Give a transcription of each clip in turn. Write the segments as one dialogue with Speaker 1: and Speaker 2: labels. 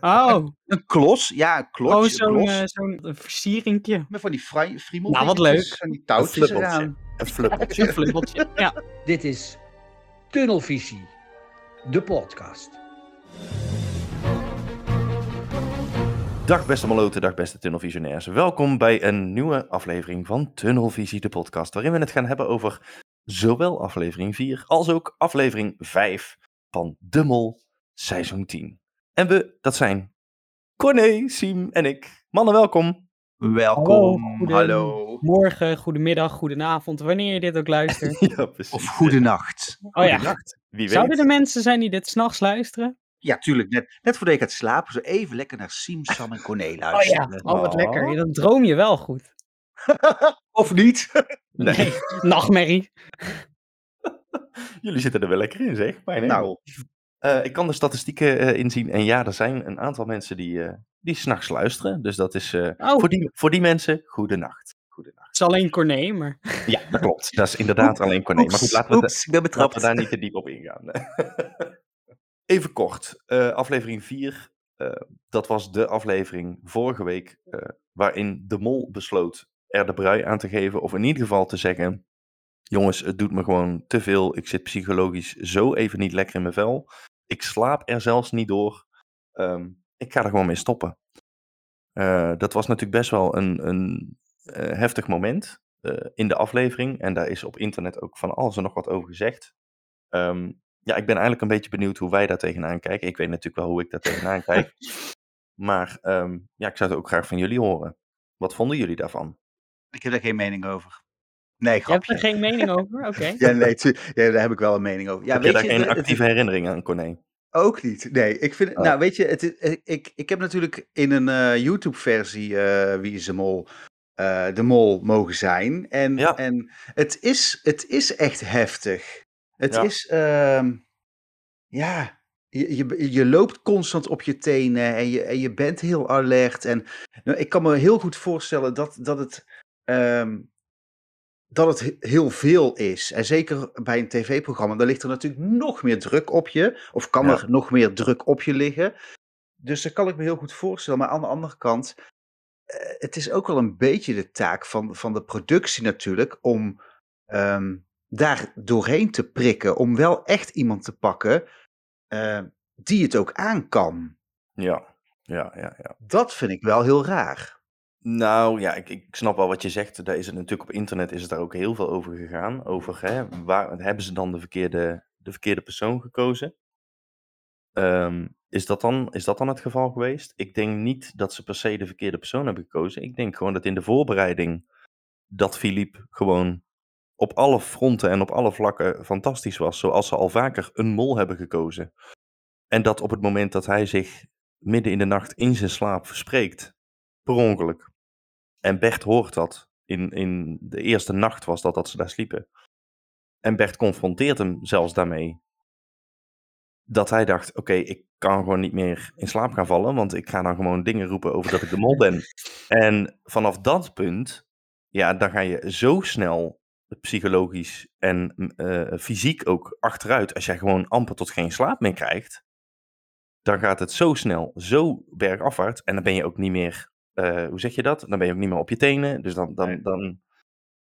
Speaker 1: Oh,
Speaker 2: Een klos, ja, een
Speaker 1: oh
Speaker 2: een
Speaker 1: zo'n
Speaker 2: klos.
Speaker 1: eh, zo'n versieringje.
Speaker 2: Met van die frij- friemel
Speaker 1: Nou, wat leuk.
Speaker 2: Van die
Speaker 3: Een
Speaker 2: touwtjes
Speaker 3: flubbeltje.
Speaker 2: eraan.
Speaker 3: Een flubbeltje.
Speaker 1: Een flubbeltje. Ja.
Speaker 4: Dit is Tunnelvisie, de podcast.
Speaker 3: Dag beste maloten, dag beste tunnelvisionairs. Welkom bij een nieuwe aflevering van Tunnelvisie, de podcast, waarin we het gaan hebben over zowel aflevering 4 als ook aflevering 5 van De Mol seizoen 10. En we, dat zijn Corné, Siem en ik. Mannen, welkom.
Speaker 2: Welkom,
Speaker 1: Hallo, goeden-
Speaker 2: hallo.
Speaker 1: Morgen, goedemiddag, goedenavond, wanneer je dit ook luistert.
Speaker 3: Ja, precies.
Speaker 2: Of goedenacht.
Speaker 1: Oh ja.
Speaker 3: Goedenacht. Wie
Speaker 1: Zouden
Speaker 3: weet.
Speaker 1: er mensen zijn die dit s'nachts luisteren?
Speaker 2: Ja, tuurlijk. Net, net voordat ik gaat slapen, zo even lekker naar Siem, Sam en Corné
Speaker 1: Oh ja,
Speaker 2: luisteren.
Speaker 1: oh wat
Speaker 3: Oh.
Speaker 1: lekker. Ja, Dan droom je wel goed.
Speaker 2: Of niet?
Speaker 3: Nee.
Speaker 1: Nee, nachtmerrie.
Speaker 3: Jullie zitten er wel lekker in, zeg. Mijn
Speaker 2: Nou.
Speaker 3: Eh, ik kan de statistieken eh, inzien. En ja, er zijn een aantal mensen die, eh die s'nachts luisteren. Dus dat is
Speaker 1: Oh.
Speaker 3: voor, die, voor die mensen, goedenacht. Goedenacht.
Speaker 1: Het is alleen Corné, maar...
Speaker 3: Ja, dat klopt. Dat is inderdaad alleen Corné. Maar goed, laten we,
Speaker 2: Oeps, ik ben
Speaker 3: laten we daar niet te diep op ingaan. Even kort. aflevering 4. eh, dat was de aflevering vorige week. waarin de mol besloot er de brui aan te geven. Of in ieder geval te zeggen. Jongens, het doet me gewoon te veel. Ik zit psychologisch zo even niet lekker in mijn vel. Ik slaap er zelfs niet door. Ehm, ik ga er gewoon mee stoppen. Eh, dat was natuurlijk best wel een, een eh, heftig moment eh, in de aflevering. En daar is op internet ook van alles en nog wat over gezegd. Ehm, ja, ik ben eigenlijk een beetje benieuwd hoe wij daar tegenaan kijken. Ik weet natuurlijk wel hoe ik daar tegenaan kijk. Maar ehm, ja, ik zou het ook graag van jullie horen. Wat vonden jullie daarvan?
Speaker 2: Ik heb daar geen mening over. Nee,
Speaker 1: Je hebt
Speaker 2: grapje.
Speaker 1: er geen mening over? Oké.
Speaker 2: Ja, nee, tu- ja, daar heb ik wel een mening over. Ja,
Speaker 3: Heb je
Speaker 2: weet
Speaker 3: daar
Speaker 2: je,
Speaker 3: geen
Speaker 2: de- het-
Speaker 3: actieve herinnering aan, Corné?
Speaker 2: Ook niet. Nee, ik vind.
Speaker 3: Oh.
Speaker 2: Nou, weet je, het is, ik- ik, heb natuurlijk in een eh, YouTube-versie eh, Wie is de Mol. eh, de Mol mogen zijn. En,
Speaker 3: Ja.
Speaker 2: en het, is, het is echt heftig. Het
Speaker 3: Ja.
Speaker 2: is. ehm, ja. Je, je, je loopt constant op je tenen en je, en je bent heel alert. En nou, ik kan me heel goed voorstellen dat, dat het. ehm, dat het he- heel veel is. En zeker bij een tv-programma, dan ligt er natuurlijk nog meer druk op je. Of kan
Speaker 3: Ja.
Speaker 2: er nog meer druk op je liggen. Dus dat kan ik me heel goed voorstellen. Maar aan de andere kant, eh, het is ook wel een beetje de taak van, van de productie natuurlijk. Om ehm, daar doorheen te prikken. Om wel echt iemand te pakken eh, die het ook aan kan.
Speaker 3: Ja, ja, ja, ja.
Speaker 2: Dat vind ik wel heel raar.
Speaker 3: Nou ja, ik, ik snap wel wat je zegt. Daar is het natuurlijk op internet is het daar ook heel veel over gegaan. Over hè, waar hebben ze dan de verkeerde, de verkeerde persoon gekozen? Ehm, is, dat dan, is dat dan het geval geweest? Ik denk niet dat ze per se de verkeerde persoon hebben gekozen. Ik denk gewoon dat in de voorbereiding dat Philippe gewoon op alle fronten en op alle vlakken fantastisch was. Zoals ze al vaker een mol hebben gekozen. En dat op het moment dat hij zich midden in de nacht in zijn slaap verspreekt, per ongeluk. En Bert hoort dat. In, in de eerste nacht was dat dat ze daar sliepen. En Bert confronteert hem zelfs daarmee. Dat hij dacht, oké, ik kan gewoon niet meer in slaap gaan vallen, want ik ga dan gewoon dingen roepen over dat ik de mol ben. en vanaf dat punt, ja, dan ga je zo snel psychologisch en eh, fysiek ook achteruit. Als jij gewoon amper tot geen slaap meer krijgt, dan gaat het zo snel, zo bergafwaarts. En dan ben je ook niet meer eh, hoe zeg je dat? Dan ben je ook niet meer op je tenen. Dus dan, dan,
Speaker 2: Nee.
Speaker 3: dan,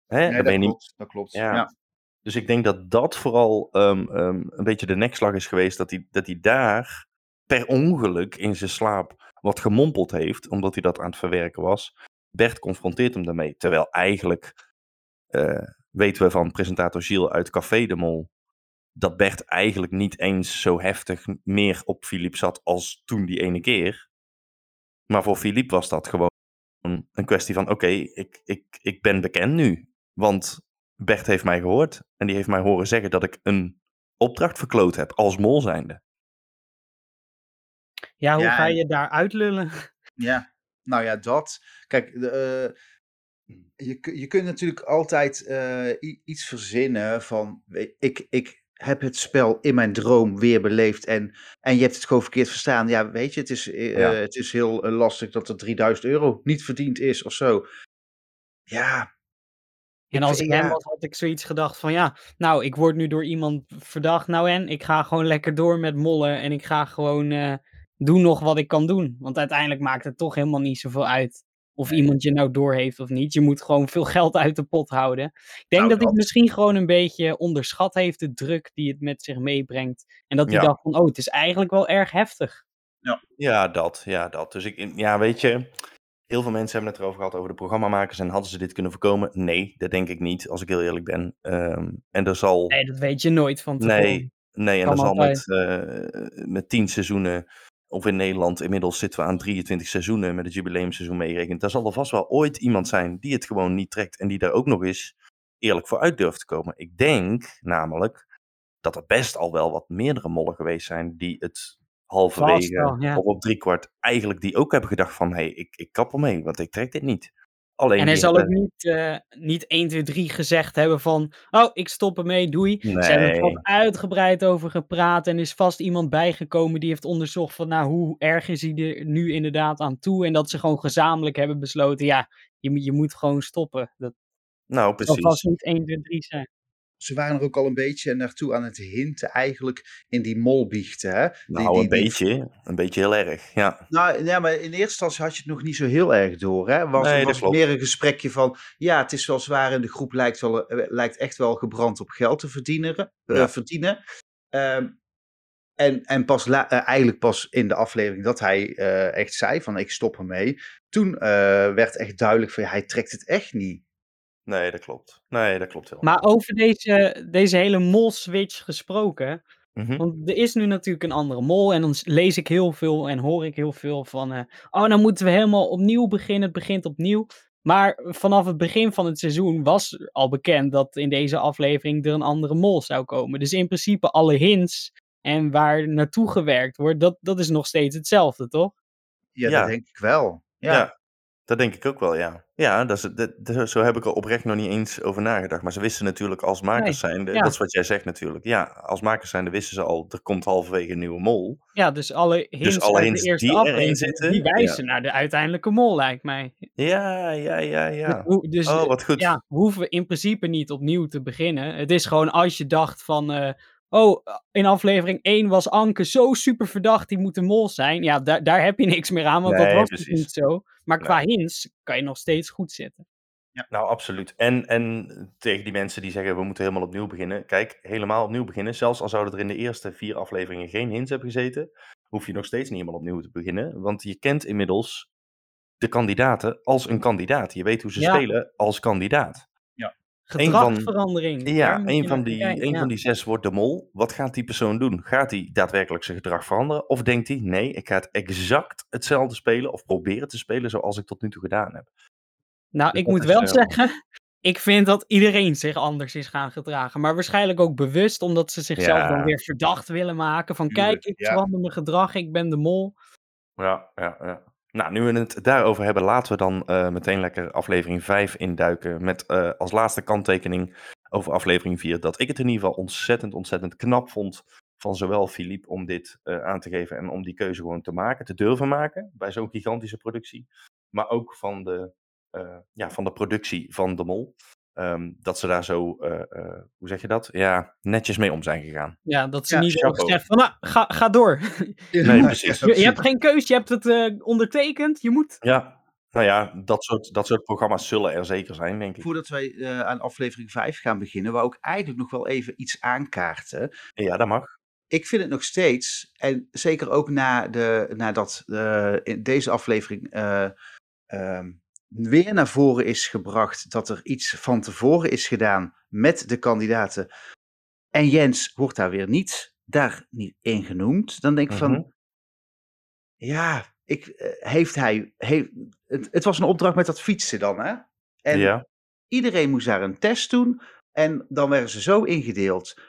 Speaker 3: hè,
Speaker 2: Nee,
Speaker 3: dan ben je
Speaker 2: dat
Speaker 3: niet.
Speaker 2: klopt. Dat klopt.
Speaker 3: Ja.
Speaker 2: Ja.
Speaker 3: Dus ik denk dat dat vooral ehm, ehm, een beetje de nekslag is geweest. Dat hij, dat hij daar per ongeluk in zijn slaap wat gemompeld heeft, omdat hij dat aan het verwerken was. Bert confronteert hem daarmee. Terwijl eigenlijk eh, weten we van presentator Gilles uit Café de Mol. Dat Bert eigenlijk niet eens zo heftig meer op Philippe zat als toen die ene keer. Maar voor Philippe was dat gewoon een kwestie van: oké, ik, ik, ik ben bekend nu. Want Bert heeft mij gehoord en die heeft mij horen zeggen dat ik een opdracht verkloot heb als mol zijnde.
Speaker 1: Ja, hoe
Speaker 2: Ja,
Speaker 1: ga
Speaker 2: en-
Speaker 1: je daar uitlullen?
Speaker 2: Ja, nou ja, dat. Kijk, de, eh, je, je kunt natuurlijk altijd eh, iets verzinnen van, ik, ik heb het spel in mijn droom weer beleefd en, en je hebt het gewoon verkeerd verstaan. Ja, weet je, het is, eh,
Speaker 3: Ja.
Speaker 2: het is heel eh, lastig dat er 3000 euro niet verdiend is of zo. Ja,
Speaker 1: En als ik hem was, had ik zoiets gedacht van ja, nou, ik word nu door iemand verdacht. Nou en, ik ga gewoon lekker door met mollen en ik ga gewoon, eh, doe nog wat ik kan doen. Want uiteindelijk maakt het toch helemaal niet zoveel uit of iemand je nou doorheeft of niet. Je moet gewoon veel geld uit de pot houden. Ik denk
Speaker 2: Nou,
Speaker 1: dat hij
Speaker 2: dat.
Speaker 1: misschien gewoon een beetje onderschat heeft de druk die het met zich meebrengt. En dat hij
Speaker 3: Ja.
Speaker 1: dacht van, oh, het is eigenlijk wel erg heftig.
Speaker 3: Ja, dat. Ja, dat. Dus ik, ja, weet je, heel veel mensen hebben het erover gehad over de programmamakers. En hadden ze dit kunnen voorkomen? Nee, dat denk ik niet, als ik heel eerlijk ben. Ehm, en er zal.
Speaker 1: Nee, dat weet je nooit van tevoren.
Speaker 3: Nee, nee en er zal met, eh, met 10 seizoenen. Of in Nederland, inmiddels zitten we aan 23 seizoenen met het jubileumseizoen meegerekend. Daar zal er vast wel ooit iemand zijn die het gewoon niet trekt. En die daar ook nog eens eerlijk voor uit durft te komen. Ik denk namelijk dat er best al wel wat meerdere mollen geweest zijn die het halverwege
Speaker 1: ja.
Speaker 3: of op driekwart eigenlijk die ook hebben gedacht van hé, hey, ik, ik kap ermee, want ik trek dit niet. Alleen
Speaker 1: En hij zal ook niet, eh, niet 1, 2, 3 gezegd hebben van... Oh, ik stop ermee, doei. Ze hebben er vast uitgebreid over gepraat. En is vast iemand bijgekomen die heeft onderzocht van... Nou, hoe erg is hij er nu inderdaad aan toe? En dat ze gewoon gezamenlijk hebben besloten... Ja, je, moet- je moet gewoon stoppen. Dat
Speaker 3: Nou,
Speaker 1: zal
Speaker 3: precies.
Speaker 1: vast niet 1, 2, 3 zijn.
Speaker 2: Ze waren er ook al een beetje naartoe aan het hinten eigenlijk in die molbiechten. Hè? Die-
Speaker 3: Nou,
Speaker 2: die-
Speaker 3: een
Speaker 2: die-
Speaker 3: beetje. Een beetje heel erg, ja.
Speaker 2: Nou, ja, maar in eerste instantie had je het nog niet zo heel erg door. Hè? Was,
Speaker 3: Nee,
Speaker 2: was meer een gesprekje van, ja, het is wel zwaar in de groep, lijkt, wel, eh, lijkt echt wel gebrand op geld te verdienen. eh, verdienen. Ehm, en, en pas la- eh, eigenlijk pas in de aflevering dat hij echt zei van ik stop ermee. Toen werd echt duidelijk van ja, hij trekt het echt niet.
Speaker 3: Nee, dat klopt. Nee, dat klopt wel.
Speaker 1: Maar over deze, deze hele mol-switch gesproken...
Speaker 3: Mhm.
Speaker 1: Want er is nu natuurlijk een andere mol. En dan lees ik heel veel en hoor ik heel veel van. eh, oh, dan moeten we helemaal opnieuw beginnen. Het begint opnieuw. Maar vanaf het begin van het seizoen was al bekend dat in deze aflevering er een andere mol zou komen. Dus in principe alle hints en waar naartoe gewerkt wordt, dat, dat is nog steeds hetzelfde, toch?
Speaker 2: Ja,
Speaker 3: Ja.
Speaker 2: dat denk ik wel. Ja.
Speaker 3: Ja. Dat denk ik ook wel, ja. Ja, dat is, dat, dat- zo heb ik er oprecht nog niet eens over nagedacht. Maar ze wisten natuurlijk als makers zijnde,
Speaker 1: ja.
Speaker 3: dat is wat jij zegt natuurlijk. Ja, als makers zijnde wisten ze al, er komt halverwege een nieuwe mol.
Speaker 1: Ja, dus alle hints
Speaker 3: alle
Speaker 1: uit
Speaker 3: hints
Speaker 1: de eerste
Speaker 3: die erin zitten,
Speaker 1: die
Speaker 3: ja.
Speaker 1: wijzen naar de uiteindelijke mol, lijkt mij.
Speaker 3: Ja, ja, ja, ja.
Speaker 1: Dus Dus
Speaker 3: Oh, wat goed.
Speaker 1: ja, we hoeven in principe niet opnieuw te beginnen. Het is gewoon als je dacht van. eh, oh, in aflevering 1 was Anke zo super verdacht, die moet de mol zijn. Ja, daar, daar heb je niks meer aan, want dat was dus
Speaker 3: precies.
Speaker 1: niet zo. Maar qua hints kan je nog steeds goed zitten.
Speaker 3: Nou, absoluut. En, en tegen die mensen die zeggen we moeten helemaal opnieuw beginnen. Kijk, helemaal opnieuw beginnen. Zelfs al zouden er in de eerste vier afleveringen geen hints hebben gezeten, hoef je nog steeds niet helemaal opnieuw te beginnen. Want je kent inmiddels de kandidaten als een kandidaat. Je weet hoe ze
Speaker 1: Ja.
Speaker 3: spelen als kandidaat. Van-
Speaker 1: Gedragsverandering.
Speaker 3: Ja, een van, die,
Speaker 1: kijken,
Speaker 3: een
Speaker 1: ja.
Speaker 3: van die zes wordt de mol. Wat gaat die persoon doen? Gaat hij daadwerkelijk zijn gedrag veranderen? Of denkt hij, nee, ik ga het exact hetzelfde spelen of proberen te spelen zoals ik tot nu toe gedaan heb?
Speaker 1: Nou,
Speaker 3: Dus
Speaker 1: ik moet wel
Speaker 3: eh,
Speaker 1: zeggen. Ik vind dat iedereen zich anders is gaan gedragen. Maar waarschijnlijk ook bewust, omdat ze zichzelf
Speaker 3: Ja.
Speaker 1: dan weer verdacht willen maken. Van kijk, ik
Speaker 2: ja.
Speaker 1: verander mijn gedrag, ik ben de mol.
Speaker 3: Ja, ja, ja. Nou, nu we het daarover hebben, laten we dan eh, meteen lekker aflevering 5 induiken. Met eh, als laatste kanttekening over aflevering 4. Dat ik het in ieder geval ontzettend, ontzettend knap vond van zowel Philippe om dit eh, aan te geven en om die keuze gewoon te maken, te durven maken bij zo'n gigantische productie. Maar ook van de, ja, van de productie van De Mol. Ehm, dat ze daar zo, eh, eh, hoe zeg je dat? Ja, netjes mee om zijn gegaan.
Speaker 1: Ja, dat ze
Speaker 2: Ja,
Speaker 1: niet hebben
Speaker 3: chapeau.
Speaker 1: gezegd van, nou, ga, ga door.
Speaker 3: Nee, precies.
Speaker 1: je, je hebt geen keus, je hebt het eh, ondertekend, je moet.
Speaker 3: Ja, nou ja, dat soort, dat soort programma's zullen er zeker zijn, denk ik.
Speaker 2: Voordat wij eh, aan aflevering 5 gaan beginnen, wou ik eigenlijk nog wel even iets aankaarten.
Speaker 3: Ja, dat mag.
Speaker 2: ik vind het nog steeds, en zeker ook na de, nadat eh, in deze aflevering eh, ehm, weer naar voren is gebracht dat er iets van tevoren is gedaan met de kandidaten. En Jens wordt daar weer niet, daar niet in genoemd. Dan denk ik
Speaker 3: Mhm.
Speaker 2: van, ja, ik, eh, heeft hij, heeft, het, het was een opdracht met dat fietsen dan, hè? En
Speaker 3: ja.
Speaker 2: Iedereen moest daar een test doen en dan werden ze zo ingedeeld.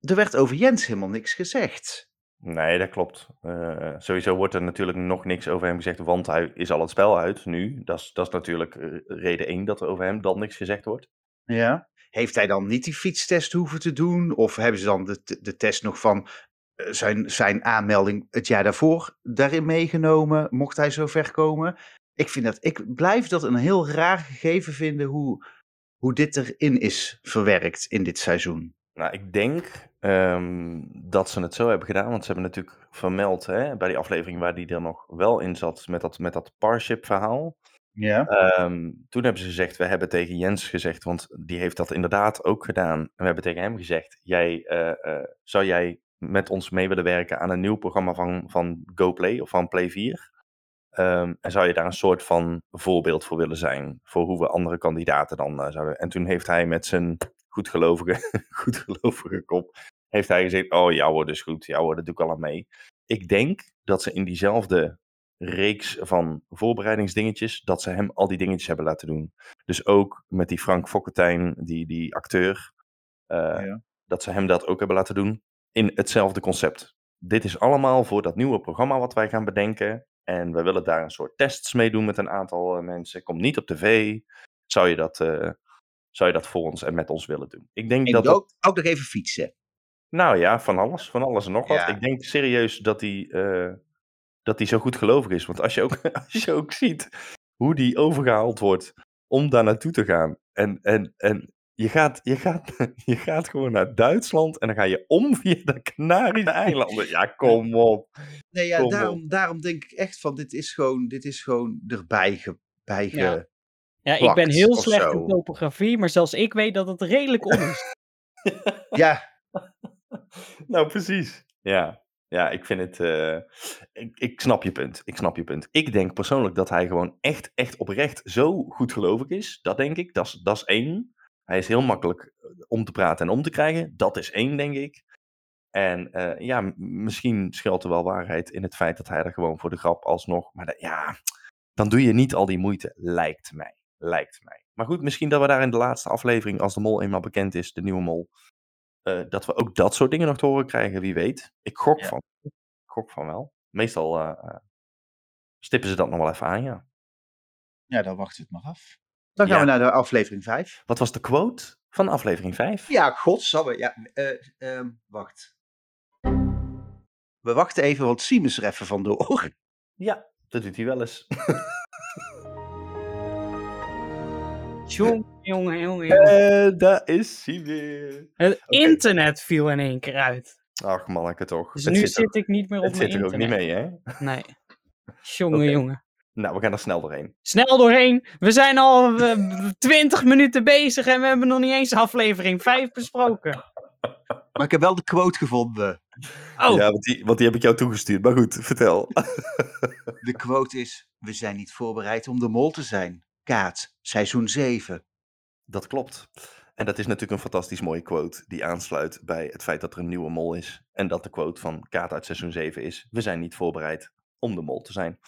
Speaker 2: Er werd over Jens helemaal niks gezegd.
Speaker 3: Nee, dat klopt. Eh, sowieso wordt er natuurlijk nog niks over hem gezegd, want hij is al het spel uit nu. Dat is, dat is natuurlijk eh, reden één dat er over hem dan niks gezegd wordt.
Speaker 2: Ja. Heeft hij dan niet die fietstest hoeven te doen? Of hebben ze dan de, de test nog van eh, zijn, zijn aanmelding het jaar daarvoor daarin meegenomen? Mocht hij zo ver komen? Ik, vind dat, ik blijf dat een heel raar gegeven vinden hoe, hoe dit erin is verwerkt in dit seizoen.
Speaker 3: Nou, ik denk ehm, dat ze het zo hebben gedaan. Want ze hebben natuurlijk vermeld hè, bij die aflevering waar die er nog wel in zat met dat, met dat Parship verhaal.
Speaker 2: Ja.
Speaker 3: Ehm, toen hebben ze gezegd, we hebben tegen Jens gezegd, want die heeft dat inderdaad ook gedaan. En we hebben tegen hem gezegd, jij, eh, eh, zou jij met ons mee willen werken aan een nieuw programma van, van GoPlay of van Play 4? Ehm, en zou je daar een soort van voorbeeld voor willen zijn, voor hoe we andere kandidaten dan eh, zouden... En toen heeft hij met zijn goedgelovige, goedgelovige kop, heeft hij gezegd, oh ja hoor, dus goed, ja hoor, dat doe ik al aan mee. Ik denk dat ze in diezelfde reeks van voorbereidingsdingetjes, dat ze hem al die dingetjes hebben laten doen. Dus ook met die Frank Fokkentijn, die, die acteur, eh,
Speaker 2: Ja.
Speaker 3: dat ze hem dat ook hebben laten doen in hetzelfde concept. Dit is allemaal voor dat nieuwe programma wat wij gaan bedenken. En we willen daar een soort tests mee doen met een aantal eh, mensen. Komt niet op tv. Zou je dat, eh, zou je dat voor ons en met ons willen doen? Ik denk
Speaker 2: En
Speaker 3: dat. dat-
Speaker 2: ook, ook nog even fietsen.
Speaker 3: Nou ja, van alles, van alles en nog wat.
Speaker 2: Ja.
Speaker 3: Ik denk serieus dat hij eh, dat hij zo goed gelovig is. Want als je, ook, als je ook ziet hoe die overgehaald wordt om daar naartoe te gaan. En, en, en je, gaat, je, gaat, je gaat gewoon naar Duitsland en dan ga je om via de Canarische eilanden. Ja, kom op.
Speaker 2: Nee, ja,
Speaker 3: Kom op.
Speaker 2: daarom, daarom denk ik echt van, dit is gewoon, dit is gewoon erbij ge, bij ge-
Speaker 1: Ja. Ja, ik ben heel slecht
Speaker 2: zo.
Speaker 1: in topografie, maar zelfs ik weet dat het redelijk om is.
Speaker 2: Ja,
Speaker 3: Nou, precies. Ja, ja ik vind het. eh, ik, ik snap je punt. Ik snap je punt. Ik denk persoonlijk dat hij gewoon echt, echt oprecht zo goed gelovig is. Dat denk ik. Dat is, één. Hij is heel makkelijk eh, om te praten en om te krijgen. Dat is één, denk ik. En eh, ja, misschien schuilt er wel waarheid in het feit dat hij er gewoon voor de grap alsnog. Maar ja, dan doe je niet al die moeite, lijkt mij. Lijkt mij. Maar goed, misschien dat we daar in de laatste aflevering, als de mol eenmaal bekend is, de nieuwe mol, eh, dat we ook dat soort dingen nog te horen krijgen, wie weet. Ik gok
Speaker 2: Ja.
Speaker 3: van. Ik gok van wel. Meestal eh, eh, stippen ze dat nog wel even aan, ja.
Speaker 2: ja, dan wachten we het maar af. Dan gaan
Speaker 3: Ja.
Speaker 2: we naar de aflevering 5.
Speaker 3: Wat was de quote van aflevering 5?
Speaker 2: Ja, godsamme. Ja, eh, ehm, wacht. We wachten even, want Siem is er even vandoor.
Speaker 3: Ja, dat doet hij wel eens.
Speaker 1: Jongen, jongen, jongen, jongen.
Speaker 3: Eh, daar is hij weer.
Speaker 1: Het internet viel in één keer uit.
Speaker 3: Ach, manneke toch.
Speaker 1: Dus
Speaker 3: het
Speaker 1: nu
Speaker 3: zit, er,
Speaker 1: ik niet meer op
Speaker 3: het
Speaker 1: mijn
Speaker 3: zit er ook niet mee, hè?
Speaker 1: Nee. Jongen, jongen.
Speaker 3: Nou, we gaan er snel doorheen.
Speaker 1: Snel doorheen. We zijn al eh, 20 minuten bezig en we hebben nog niet eens aflevering 5 besproken.
Speaker 2: Maar ik heb wel de quote gevonden.
Speaker 1: Oh,
Speaker 3: Ja, want die, want die heb ik jou toegestuurd. Maar goed, vertel.
Speaker 2: De quote is: We zijn niet voorbereid om de mol te zijn. Kaat, seizoen 7.
Speaker 3: Dat klopt. En dat is natuurlijk een fantastisch mooie quote die aansluit bij het feit dat er een nieuwe mol is. En dat de quote van Kaat uit seizoen 7 is: We zijn niet voorbereid om de mol te zijn.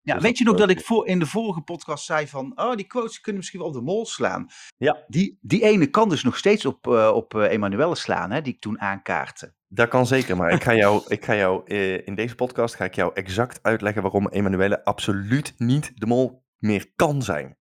Speaker 2: Ja,
Speaker 3: Dus
Speaker 2: weet je nog dat ik voor, in de vorige podcast zei van, oh, die quotes kunnen misschien wel op de mol slaan.
Speaker 3: Ja.
Speaker 2: Die, die ene kan dus nog steeds op, eh op eh, Emanuelle slaan, hè, die ik toen aankaartte.
Speaker 3: Dat kan zeker, maar ik ga jou, ik ga jou eh, in deze podcast ga ik jou exact uitleggen waarom Emanuele absoluut niet de mol meer kan zijn.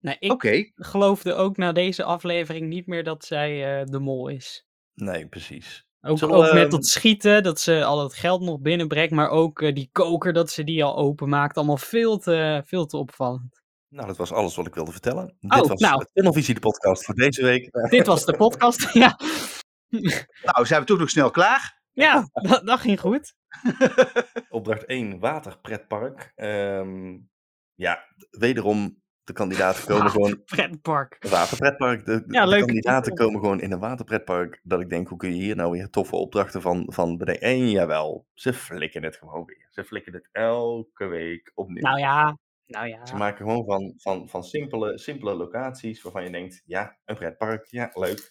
Speaker 1: Nee, ik geloofde ook na deze aflevering niet meer dat zij eh, de mol is.
Speaker 3: Nee, precies.
Speaker 1: Ook, ook met
Speaker 3: ehm,
Speaker 1: dat schieten, dat ze al het geld nog binnenbrengt, maar ook eh, die koker, dat ze die al openmaakt. Allemaal veel te, veel te opvallend.
Speaker 3: Nou, dat was alles wat ik wilde vertellen.
Speaker 1: Oh,
Speaker 3: Dit was
Speaker 1: nou.
Speaker 3: de Tunnelvisie, de podcast voor deze week.
Speaker 1: Dit was de podcast. ja,
Speaker 2: nou zijn we toch nog snel klaar?
Speaker 1: ja dat, dat ging goed.
Speaker 3: Opdracht 1, waterpretpark. Ehm ja, wederom, de kandidaten komen gewoon...
Speaker 1: Pretpark.
Speaker 3: Waterpretpark. De, de kandidaten komen gewoon in een waterpretpark. Dat ik denk, hoe kun je hier nou weer toffe opdrachten van, van bedenken? En jawel, ze flikken het gewoon weer. Ze flikken het elke week opnieuw.
Speaker 1: Nou ja, nou ja.
Speaker 3: Ze maken gewoon van, van, van simpele, simpele locaties waarvan je denkt, ja, een pretpark, ja, leuk.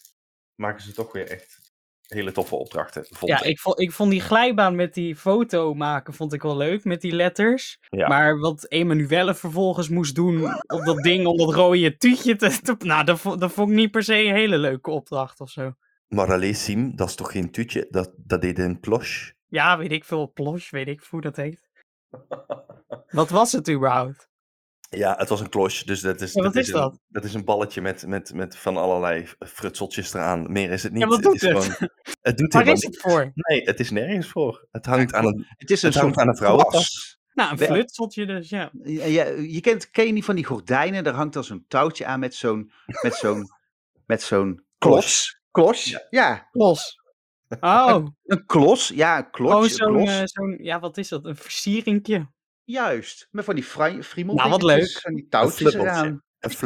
Speaker 3: Maken ze toch weer echt hele toffe opdrachten. Vond
Speaker 1: Ja, ik vond, ik vond die glijbaan met die foto maken vond ik wel leuk, met die letters.
Speaker 3: Ja.
Speaker 1: Maar wat Emanuelle vervolgens moest doen op dat ding om dat rode tuutje te... te- nou, dat, vo- dat vond ik niet per se een hele leuke opdracht of zo.
Speaker 3: Maar alleen Sim, dat is toch geen tuutje, dat, dat deed een kloche.
Speaker 1: Ja, weet ik veel, plosh, weet ik hoe dat heet. Wat was het überhaupt?
Speaker 3: Ja, het was een kloche, dus dat is,
Speaker 1: Ja, wat is
Speaker 3: een,
Speaker 1: dat?
Speaker 3: dat is een balletje met, met, met van allerlei frutseltjes eraan. Meer is het niet.
Speaker 1: Ja, wat doet
Speaker 3: is
Speaker 1: het?
Speaker 3: Gewoon, het doet
Speaker 1: Waar is het voor?
Speaker 3: Nee, het is nergens voor. Het hangt aan een,
Speaker 2: Het is een
Speaker 3: het hangt
Speaker 2: soort
Speaker 3: aan een vrouwentas.
Speaker 1: Nou, een
Speaker 2: Ja.
Speaker 1: flutseltje dus, ja.
Speaker 2: Ja, ja, je, kent, ken je niet van die gordijnen? Daar hangt dan zo'n touwtje aan met zo'n met zo'n met zo'n klos. Klos? Ja.
Speaker 1: Los. Oh,
Speaker 2: Een klos, ja, een
Speaker 1: oh zo'n,
Speaker 2: klos.
Speaker 1: eh, zo'n, ja, wat is dat? Een versieringje.
Speaker 2: Juist, met van die fri- friemel
Speaker 1: Nou, wat leuk.
Speaker 2: van die
Speaker 3: Een
Speaker 2: touwtjes
Speaker 3: fluppeltje.
Speaker 2: eraan.
Speaker 3: Een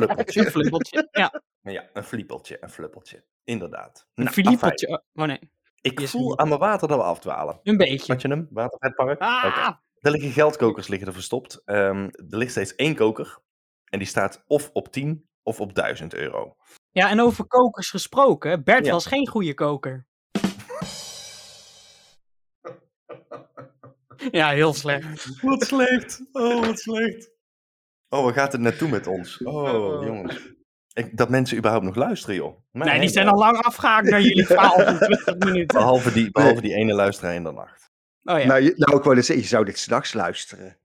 Speaker 3: fluppeltje.
Speaker 1: Een. Ja,
Speaker 3: ja, een fliepeltje, een fluppeltje. Inderdaad.
Speaker 1: een
Speaker 3: Nou, afijn.
Speaker 1: Oh nee,
Speaker 3: Ik voel aan mijn water dat we afdwalen.
Speaker 1: een beetje.
Speaker 3: Had je hem? Oké.
Speaker 1: Ah,
Speaker 3: Er liggen geldkokers liggen er verstopt. Ehm, er ligt steeds één koker. En die staat of op 10 of op 1000 euro.
Speaker 1: ja, en over kokers gesproken. Bert
Speaker 3: Ja.
Speaker 1: was geen goede koker. Ja, heel slecht.
Speaker 3: Wat slecht. Oh, wat slecht. Oh, waar gaat het naartoe met ons? Oh,
Speaker 2: Oh.
Speaker 3: jongens. Ik, dat mensen überhaupt nog luisteren, joh. Mijn
Speaker 1: Nee, die zijn al lang afgehaakt naar jullie verhaal van 20 minuten.
Speaker 3: Behalve die, behalve die ene luisteraar in de nacht.
Speaker 1: Oh ja.
Speaker 2: Nou, je, nou, ik wou net zeggen, je zou dit s'nachts luisteren.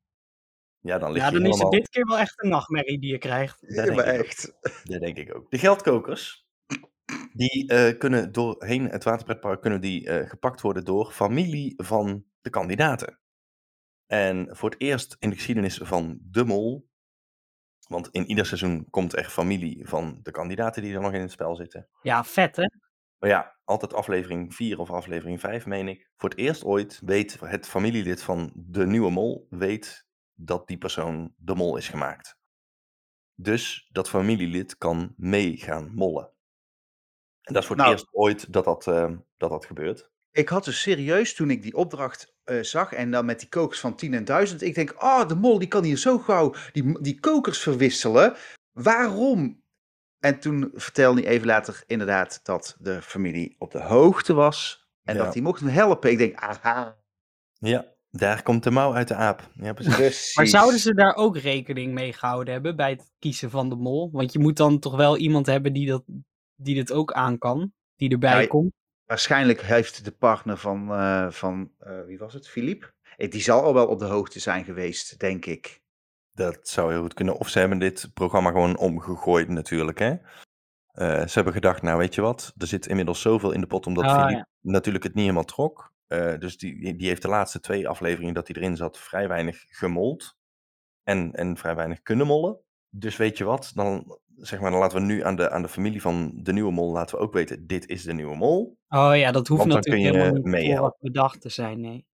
Speaker 3: Ja, dan lig
Speaker 1: Ja,
Speaker 3: je
Speaker 1: dan is het dit keer wel echt een nachtmerrie die je krijgt.
Speaker 3: Dat
Speaker 2: Ja,
Speaker 3: denk
Speaker 2: maar
Speaker 3: ik ook.
Speaker 2: echt.
Speaker 3: Dat denk ik ook. De geldkokers, die eh, kunnen doorheen het waterpretpark kunnen die, eh, gepakt worden door familie van de kandidaten. En voor het eerst in de geschiedenis van de mol, want in ieder seizoen komt er familie van de kandidaten die er nog in het spel zitten.
Speaker 1: Ja, vet hè?
Speaker 3: Maar ja, altijd aflevering 4 of aflevering 5, meen ik. Voor het eerst ooit weet het familielid van de nieuwe mol weet dat die persoon de mol is gemaakt. Dus dat familielid kan mee gaan mollen. En dat is voor het
Speaker 2: Nou.
Speaker 3: eerst ooit dat dat, eh, dat, dat gebeurt.
Speaker 2: Ik had dus serieus, toen ik die opdracht eh, zag en dan met die kokers van 10 en 1000, ik denk, oh, de mol die kan hier zo gauw die, die kokers verwisselen. Waarom? En toen vertelde hij even later inderdaad dat de familie op de hoogte was en
Speaker 3: Ja.
Speaker 2: dat hij mocht helpen. Ik denk, aha,
Speaker 3: Ja, daar komt de mouw uit de aap. Ja, precies.
Speaker 2: precies.
Speaker 1: Maar zouden ze daar ook rekening mee gehouden hebben bij het kiezen van de mol? Want je moet dan toch wel iemand hebben die, dat, die dit ook aan kan, die erbij
Speaker 2: Ja,
Speaker 1: komt.
Speaker 2: Waarschijnlijk heeft de partner van, eh, van eh, wie was het, Philippe? Eh, Die zal al wel op de hoogte zijn geweest, denk ik.
Speaker 3: Dat zou heel goed kunnen. Of ze hebben dit programma gewoon omgegooid natuurlijk, hè. Eh, ze hebben gedacht, nou weet je wat, er zit inmiddels zoveel in de pot, omdat Philippe
Speaker 1: ja.
Speaker 3: natuurlijk het niet helemaal trok. Eh, dus die, die heeft de laatste twee afleveringen dat hij erin zat vrij weinig gemold. En, en vrij weinig kunnen mollen. Dus weet je wat, dan, zeg maar, dan laten we nu aan de, aan de familie van de nieuwe mol laten we ook weten, dit is de nieuwe mol.
Speaker 1: Oh ja, dat hoeft
Speaker 3: Want
Speaker 1: natuurlijk
Speaker 3: kun je
Speaker 1: helemaal niet
Speaker 3: meehelpen.
Speaker 1: vooraf bedacht te zijn, nee.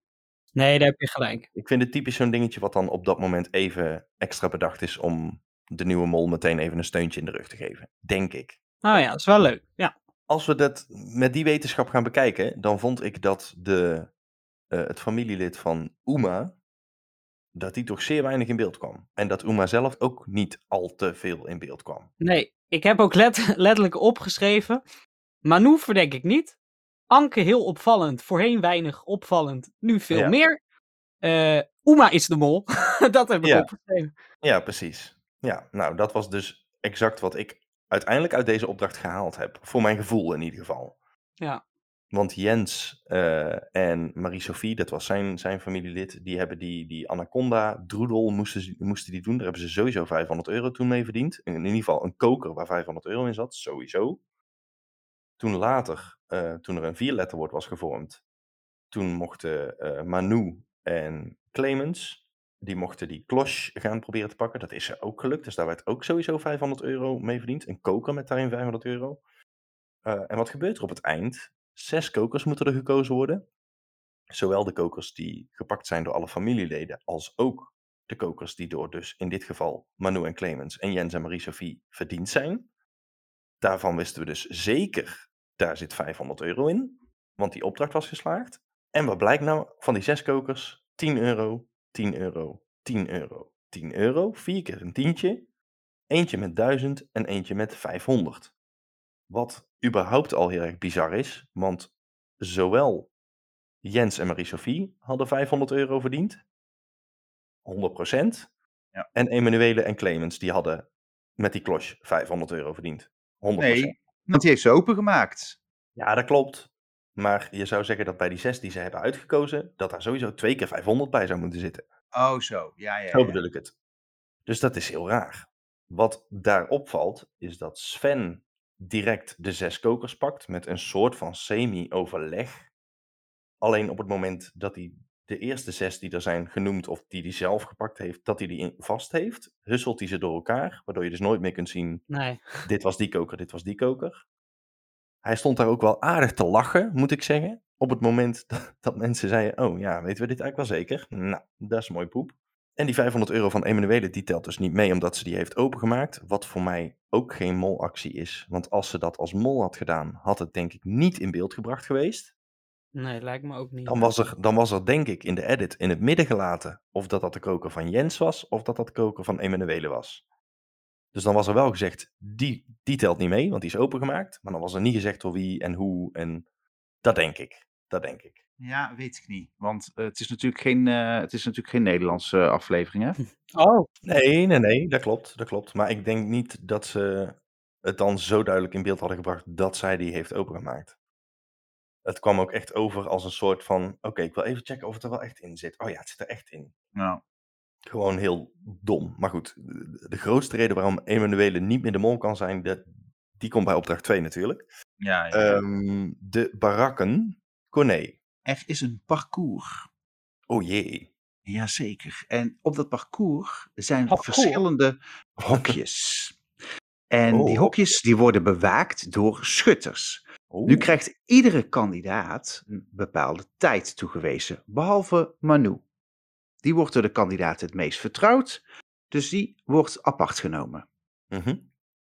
Speaker 1: Nee, daar heb je gelijk.
Speaker 3: Ik vind het typisch zo'n dingetje wat dan op dat moment even extra bedacht is om de nieuwe mol meteen even een steuntje in de rug te geven. Denk ik.
Speaker 1: Nou ja, dat is wel leuk. Ja.
Speaker 3: Als we dat met die wetenschap gaan bekijken, dan vond ik dat de, eh, het familielid van Uma, dat die toch zeer weinig in beeld kwam. En dat Uma zelf ook niet al te veel in beeld kwam.
Speaker 1: Nee, ik heb ook let- letterlijk opgeschreven. Manu verdenk ik niet. Anke heel opvallend. Voorheen weinig opvallend. Nu veel
Speaker 3: Ja.
Speaker 1: meer. Eh Uma is de mol. dat heb ik
Speaker 3: Ja.
Speaker 1: opgeschreven.
Speaker 3: Ja, precies. Ja, nou, dat was dus exact wat ik uiteindelijk uit deze opdracht gehaald heb. Voor mijn gevoel in ieder geval.
Speaker 1: Ja.
Speaker 3: Want Jens eh, en Marie-Sophie, dat was zijn, zijn familielid, die hebben die, die Anaconda droedel moesten, moesten die doen. Daar hebben ze sowieso 500 euro toen mee verdiend. In, in ieder geval een koker waar 500 euro in zat, sowieso. Toen later, eh, toen er een vierletterwoord was gevormd, toen mochten eh, Manu en Clemens, die mochten die klosh gaan proberen te pakken. Dat is ze ook gelukt, dus daar werd ook sowieso 500 euro mee verdiend. Een koker met daarin 500 euro. En wat gebeurt er op het eind? Zes kokers moeten er gekozen worden. Zowel de kokers die gepakt zijn door alle familieleden, als ook de kokers die door dus in dit geval Manu en Clemens en Jens en Marie-Sophie verdiend zijn. Daarvan wisten we dus zeker, daar zit 500 euro in, want die opdracht was geslaagd. En wat blijkt nou van die zes kokers? 10 euro, 10 euro, 10 euro, 10 euro, vier keer een tientje. Eentje met 1000 en eentje met 500. Wat überhaupt al heel erg bizar is, want zowel Jens en Marie-Sophie hadden 500 euro verdiend. 100%.
Speaker 2: Ja.
Speaker 3: En Emanuele en Clemens, die hadden met die klosh 500 euro verdiend. 100%.
Speaker 2: Nee, want die heeft ze opengemaakt.
Speaker 3: Ja, dat klopt. Maar je zou zeggen dat bij die zes die ze hebben uitgekozen, dat daar sowieso twee keer 500 bij zou moeten zitten.
Speaker 2: Oh, zo. Ja, ja.
Speaker 3: Zo
Speaker 2: ja.
Speaker 3: bedoel ik het. Dus dat is heel raar. Wat daar opvalt, is dat Sven direct de zes kokers pakt met een soort van semi-overleg. Alleen op het moment dat hij de eerste zes die er zijn genoemd of die hij zelf gepakt heeft, dat hij die in- vast heeft, husselt hij ze door elkaar, waardoor je dus nooit meer kunt zien,
Speaker 1: Nee.
Speaker 3: dit was die koker, dit was die koker. Hij stond daar ook wel aardig te lachen, moet ik zeggen, op het moment dat, dat mensen zeiden, oh ja, weten we dit eigenlijk wel zeker? Nou, dat is mooi poep. En die 500 euro van Emanuele, die telt dus niet mee omdat ze die heeft opengemaakt. Wat voor mij ook geen molactie is. Want als ze dat als mol had gedaan, had het denk ik niet in beeld gebracht geweest.
Speaker 1: Nee, lijkt me ook niet.
Speaker 3: Dan was er, dan was er denk ik in de edit in het midden gelaten of dat dat de koker van Jens was of dat dat de koker van Emanuele was. Dus dan was er wel gezegd, die, die telt niet mee, want die is opengemaakt. Maar dan was er niet gezegd door wie en hoe en dat denk ik. Dat denk ik.
Speaker 2: Ja, weet ik niet. Want eh, het, is natuurlijk geen, eh, het is natuurlijk geen Nederlandse aflevering, hè?
Speaker 1: Oh,
Speaker 3: Nee, nee, nee, dat klopt, dat klopt. Maar ik denk niet dat ze het dan zo duidelijk in beeld hadden gebracht dat zij die heeft opengemaakt. Het kwam ook echt over als een soort van, oké, ik wil even checken of het er wel echt in zit. Oh ja, het zit er echt in.
Speaker 2: Nou,
Speaker 3: Gewoon heel dom. Maar goed, de, de grootste reden waarom Emanuele niet meer de mol kan zijn, dat, die komt bij opdracht 2 natuurlijk.
Speaker 2: ja, ja.
Speaker 3: Ehm, de barakken, Corné.
Speaker 2: Er is een parcours.
Speaker 3: Oh jee.
Speaker 2: Jazeker. En op dat parcours zijn
Speaker 1: Parcours?
Speaker 2: verschillende hokjes. En die
Speaker 3: Oh.
Speaker 2: hokjes die worden bewaakt door schutters.
Speaker 3: Oeh.
Speaker 2: Nu krijgt iedere kandidaat een bepaalde tijd toegewezen, behalve Manu. Die wordt door de kandidaat het meest vertrouwd, dus die wordt apart genomen.
Speaker 3: Mhm.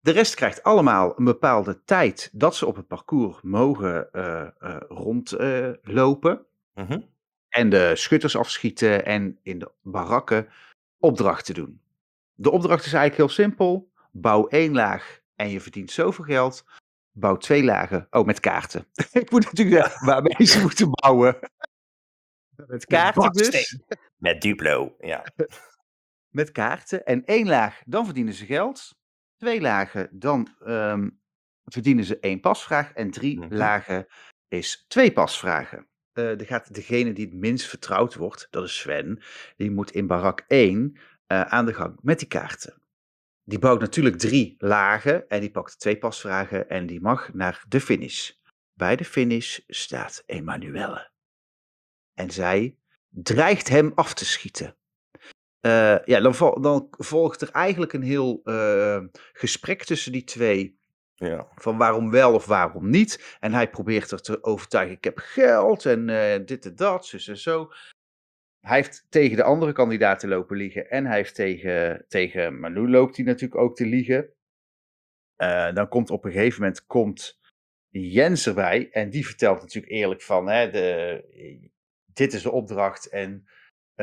Speaker 2: De rest krijgt allemaal een bepaalde tijd dat ze op het parcours mogen eh, eh, rondlopen.
Speaker 3: Mhm.
Speaker 2: en de schutters afschieten en in de barakken opdrachten doen. De opdracht is eigenlijk heel simpel. Bouw één laag en je verdient zoveel geld. Bouw twee lagen. Oh, met kaarten. Ik moet natuurlijk zeggen waarmee ze moeten bouwen. Met kaarten dus.
Speaker 3: Met Duplo, ja.
Speaker 2: Met kaarten. En één laag, dan verdienen ze geld. Twee lagen, dan ehm, verdienen ze één pasvraag. En drie
Speaker 3: Mhm.
Speaker 2: lagen is twee pasvragen. Eh er gaat degene die het minst vertrouwd wordt, dat is Sven, die moet in barak 1 eh, aan de gang met die kaarten. Die bouwt natuurlijk drie lagen en die pakt twee pasvragen en die mag naar de finish. Bij de finish staat Emanuelle. En zij dreigt hem af te schieten. Eh, ja, dan, dan volgt er eigenlijk een heel eh, gesprek tussen die twee
Speaker 3: ja.
Speaker 2: van waarom wel of waarom niet. En hij probeert er te overtuigen, ik heb geld en eh, dit en dat, zus en zo. Hij heeft tegen de andere kandidaten lopen liegen en hij heeft tegen, tegen Manu loopt hij natuurlijk ook te liegen. Dan komt op een gegeven moment komt Jens erbij en die vertelt natuurlijk eerlijk van, hè, de, dit is de opdracht en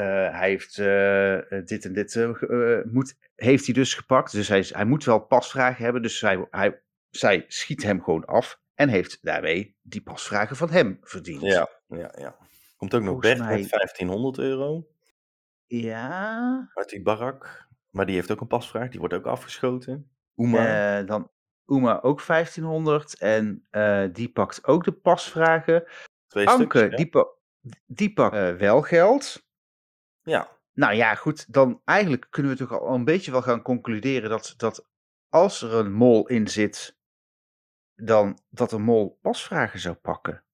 Speaker 2: hij heeft eh, dit en dit eh, eh, moet, heeft hij dus gepakt. Dus hij, hij moet wel pasvragen hebben, dus hij, hij, zij schiet hem gewoon af en heeft daarmee die pasvragen van hem verdiend.
Speaker 3: Ja, ja, ja. Komt ook nog Bert
Speaker 2: mij-
Speaker 3: met 1500 euro
Speaker 2: Ja,
Speaker 3: uit die barak. Maar die heeft ook een pasvraag, die wordt ook afgeschoten. Oema.
Speaker 2: eh, dan Uma ook 1500 en eh, die pakt ook de pasvragen.
Speaker 3: twee
Speaker 2: Anke,
Speaker 3: stukjes.
Speaker 2: die, pa- die pakt eh, wel geld.
Speaker 3: Ja,
Speaker 2: Nou ja, goed, dan eigenlijk kunnen we toch al een beetje wel gaan concluderen dat, dat als er een mol in zit, dan dat een mol pasvragen zou pakken.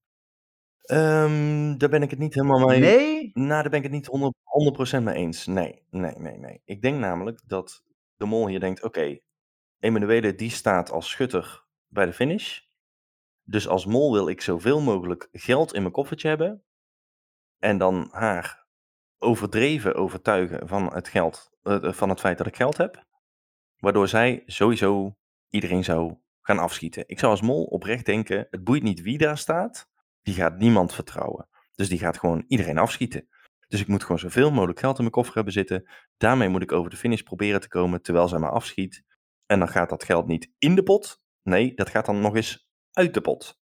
Speaker 3: Ehm, daar ben ik het niet helemaal mee.
Speaker 2: Nee?
Speaker 3: Nou, daar ben ik het niet 100%, 100% mee eens. Nee, nee, nee, nee. Ik denk namelijk dat de mol hier denkt: oké, Emanuele die staat als schutter bij de finish. Dus als mol wil ik zoveel mogelijk geld in mijn koffertje hebben. En dan haar overdreven overtuigen van het, geld, eh, van het feit dat ik geld heb. Waardoor zij sowieso iedereen zou gaan afschieten. Ik zou als mol oprecht denken: het boeit niet wie daar staat. Die gaat niemand vertrouwen. Dus die gaat gewoon iedereen afschieten. Dus ik moet gewoon zoveel mogelijk geld in mijn koffer hebben zitten. Daarmee moet ik over de finish proberen te komen terwijl zij me afschiet. En dan gaat dat geld niet in de pot. Nee, dat gaat dan nog eens uit de pot.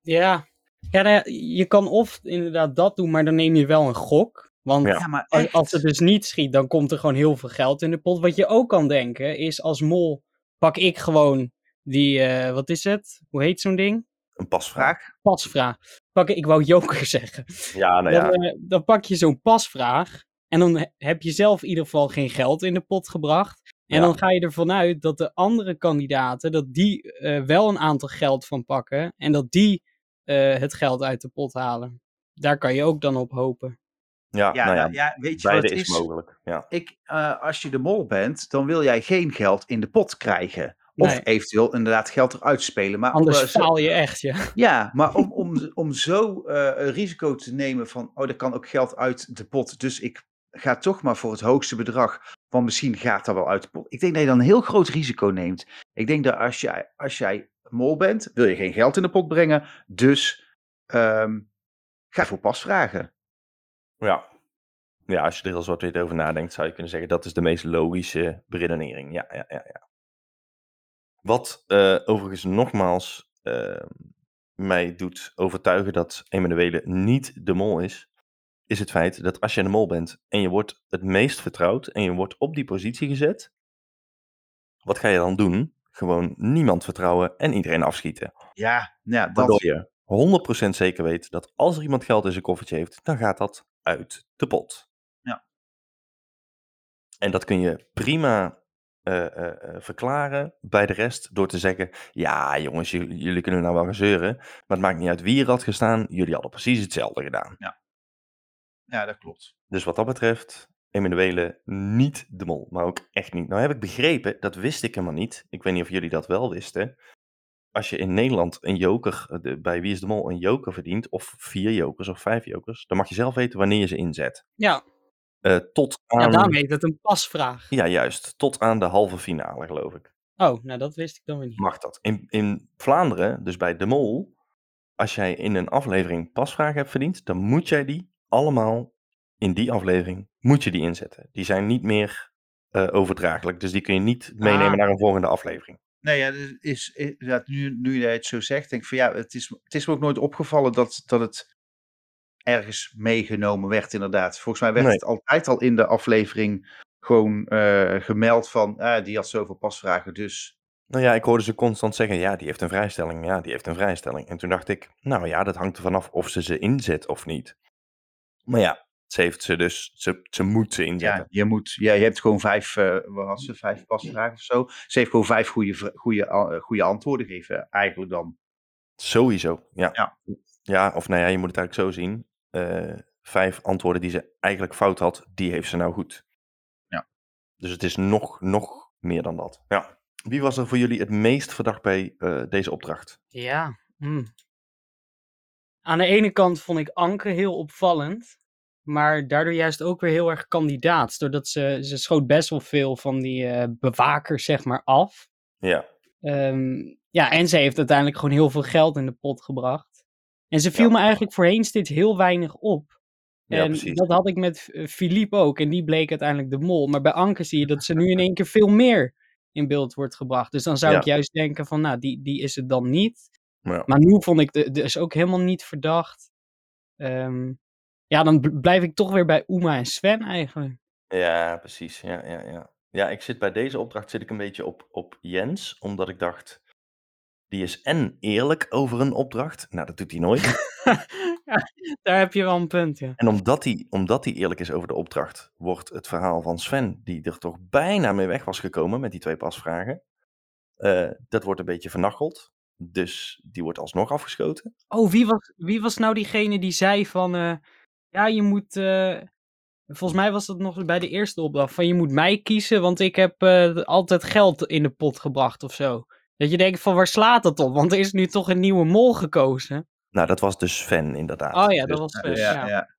Speaker 1: Ja, ja nou ja, je kan of inderdaad dat doen, maar dan neem je wel een gok. Want
Speaker 3: Ja.
Speaker 2: maar
Speaker 1: als, als het dus niet schiet, dan komt er gewoon heel veel geld in de pot. Wat je ook kan denken is, als mol pak ik gewoon die, eh, wat is het? Hoe heet zo'n ding?
Speaker 3: Een pasvraag.
Speaker 2: Vraag?
Speaker 1: Pasvraag. Pak ik, wou joker zeggen.
Speaker 3: Ja, nou ja.
Speaker 1: Dan, eh, dan pak je zo'n pasvraag en dan he- heb je zelf in ieder geval geen geld in de pot gebracht. En
Speaker 3: Ja.
Speaker 1: dan ga je ervan uit dat de andere kandidaten, dat die eh, wel een aantal geld van pakken en dat die eh, het geld uit de pot halen. Daar kan je ook dan op hopen.
Speaker 3: Ja,
Speaker 2: Ja,
Speaker 3: nou ja,
Speaker 2: nou ja, weet je wat het
Speaker 3: is
Speaker 2: is?
Speaker 3: mogelijk. Ja.
Speaker 2: Ik, eh, als je de mol bent, dan wil jij geen geld in de pot krijgen. Of
Speaker 1: Nee.
Speaker 2: eventueel inderdaad geld eruit spelen. Maar
Speaker 1: Anders faal je echt, ja.
Speaker 2: Ja, maar om, om, om zo eh, een risico te nemen van, oh, er kan ook geld uit de pot. Dus ik ga toch maar voor het hoogste bedrag. Want misschien gaat dat wel uit de pot. Ik denk dat je dan een heel groot risico neemt. Ik denk dat als jij, als jij mol bent, wil je geen geld in de pot brengen. Dus ehm, ga voor pasvragen.
Speaker 3: Ja. ja, als je er als wat weer over nadenkt, zou je kunnen zeggen dat is de meest logische beredenering. Ja, ja, ja. ja. Wat eh, overigens nogmaals eh, mij doet overtuigen dat Emanuele niet de mol is, is het feit dat als je de mol bent en je wordt het meest vertrouwd en je wordt op die positie gezet, wat ga je dan doen? Gewoon niemand vertrouwen en iedereen afschieten.
Speaker 2: Ja, ja dat,
Speaker 3: Waardoor je 100% zeker weet dat als er iemand geld in zijn koffertje heeft, dan gaat dat uit de pot.
Speaker 2: Ja.
Speaker 3: En dat kun je prima eh, eh, eh, verklaren bij de rest door te zeggen: Ja, jongens, jullie kunnen nou wel gaan zeuren, maar het maakt niet uit wie er had gestaan, jullie hadden precies hetzelfde gedaan.
Speaker 2: ja, dat klopt.
Speaker 3: Dus wat dat betreft, Emanuele niet de mol, maar ook echt niet. Nou heb ik begrepen, dat wist ik helemaal niet. Ik weet niet of jullie dat wel wisten. Als je in Nederland een joker, eh, de- bij Wie is de Mol, een joker verdient, of vier jokers of vijf jokers, dan mag je zelf weten wanneer je ze inzet.
Speaker 1: Ja,
Speaker 3: Eh, tot
Speaker 1: ja daarom heet het een pasvraag.
Speaker 3: ja juist, tot aan de halve finale geloof ik.
Speaker 1: Oh, nou dat wist ik dan weer niet.
Speaker 3: Mag dat. In, in Vlaanderen, dus bij de Mol, als jij in een aflevering pasvragen hebt verdiend, dan moet jij die allemaal in die aflevering, moet je die inzetten. Die zijn niet meer eh, overdraaglijk, dus die kun je niet meenemen
Speaker 1: Ah.
Speaker 3: naar een volgende aflevering.
Speaker 2: Nee, ja, dat is, is- ja, nu, nu je het zo zegt, denk ik van ja, het is, het is me ook nooit opgevallen dat, dat het ergens meegenomen werd, inderdaad. Volgens mij werd
Speaker 3: Nee.
Speaker 2: het altijd al in de aflevering gewoon eh, gemeld van, ah, die had zoveel pasvragen, dus
Speaker 3: Nou ja, ik hoorde ze constant zeggen, ja, die heeft een vrijstelling, ja, die heeft een vrijstelling. En toen dacht ik, nou ja, dat hangt er vanaf of ze ze inzet of niet. Maar ja, ze heeft ze dus, ze, ze moet ze inzetten.
Speaker 2: ja, je, moet, ja, je hebt gewoon vijf, eh wat was ze, vijf pasvragen of zo. Ze heeft gewoon vijf goede, goede, a- goede antwoorden gegeven, eigenlijk dan.
Speaker 3: Sowieso, ja.
Speaker 2: Ja.
Speaker 3: Ja, of nou ja, je moet het eigenlijk zo zien. Eh, vijf antwoorden die ze eigenlijk fout had, die heeft ze nou goed.
Speaker 2: Ja.
Speaker 3: Dus het is nog, nog meer dan dat. Ja. Wie was er voor jullie het meest verdacht bij eh, deze opdracht?
Speaker 1: Ja. hm. Aan de ene kant vond ik Anke heel opvallend. Maar daardoor juist ook weer heel erg kandidaat. Doordat ze, ze schoot best wel veel van die eh, bewakers, zeg maar, af.
Speaker 3: Ja,
Speaker 1: Ehm, ja, en ze heeft uiteindelijk gewoon heel veel geld in de pot gebracht. En ze viel
Speaker 3: Ja.
Speaker 1: me eigenlijk voorheen steeds heel weinig op.
Speaker 3: ja
Speaker 1: en
Speaker 3: precies.
Speaker 1: dat had ik met eh, Philippe ook. En die bleek uiteindelijk de mol. Maar bij Anke zie je dat ze nu in één keer veel meer in beeld wordt gebracht. Dus dan zou
Speaker 3: Ja.
Speaker 1: ik juist denken van, nou, die, die is het dan niet. Maar nu vond ik de, dus ook helemaal niet verdacht. Ehm, ja, dan bl- blijf ik toch weer bij Uma en Sven eigenlijk.
Speaker 3: Ja, precies. Ja, ja, ja. ja, ik zit bij deze opdracht zit ik een beetje op, op Jens, omdat ik dacht, die is en eerlijk over een opdracht. Nou, dat doet hij nooit.
Speaker 1: ja, daar heb je wel een punt, ja.
Speaker 3: En omdat hij, omdat hij eerlijk is over de opdracht, wordt het verhaal van Sven, die er toch bijna mee weg was gekomen met die twee pasvragen, eh, dat wordt een beetje vernacheld. Dus die wordt alsnog afgeschoten.
Speaker 1: Oh, wie was, wie was nou diegene die zei van... eh, ja, je moet... eh, volgens mij was dat nog bij de eerste opdracht. Van je moet mij kiezen, want ik heb eh, altijd geld in de pot gebracht of zo. Dat je denkt van waar slaat dat op? Want er is nu toch een nieuwe mol gekozen.
Speaker 3: Nou, dat was dus Sven inderdaad.
Speaker 1: Oh ja,
Speaker 3: Dus-
Speaker 1: dat was...
Speaker 2: Ja,
Speaker 1: Sven,
Speaker 2: ja,
Speaker 1: ja.
Speaker 2: ja.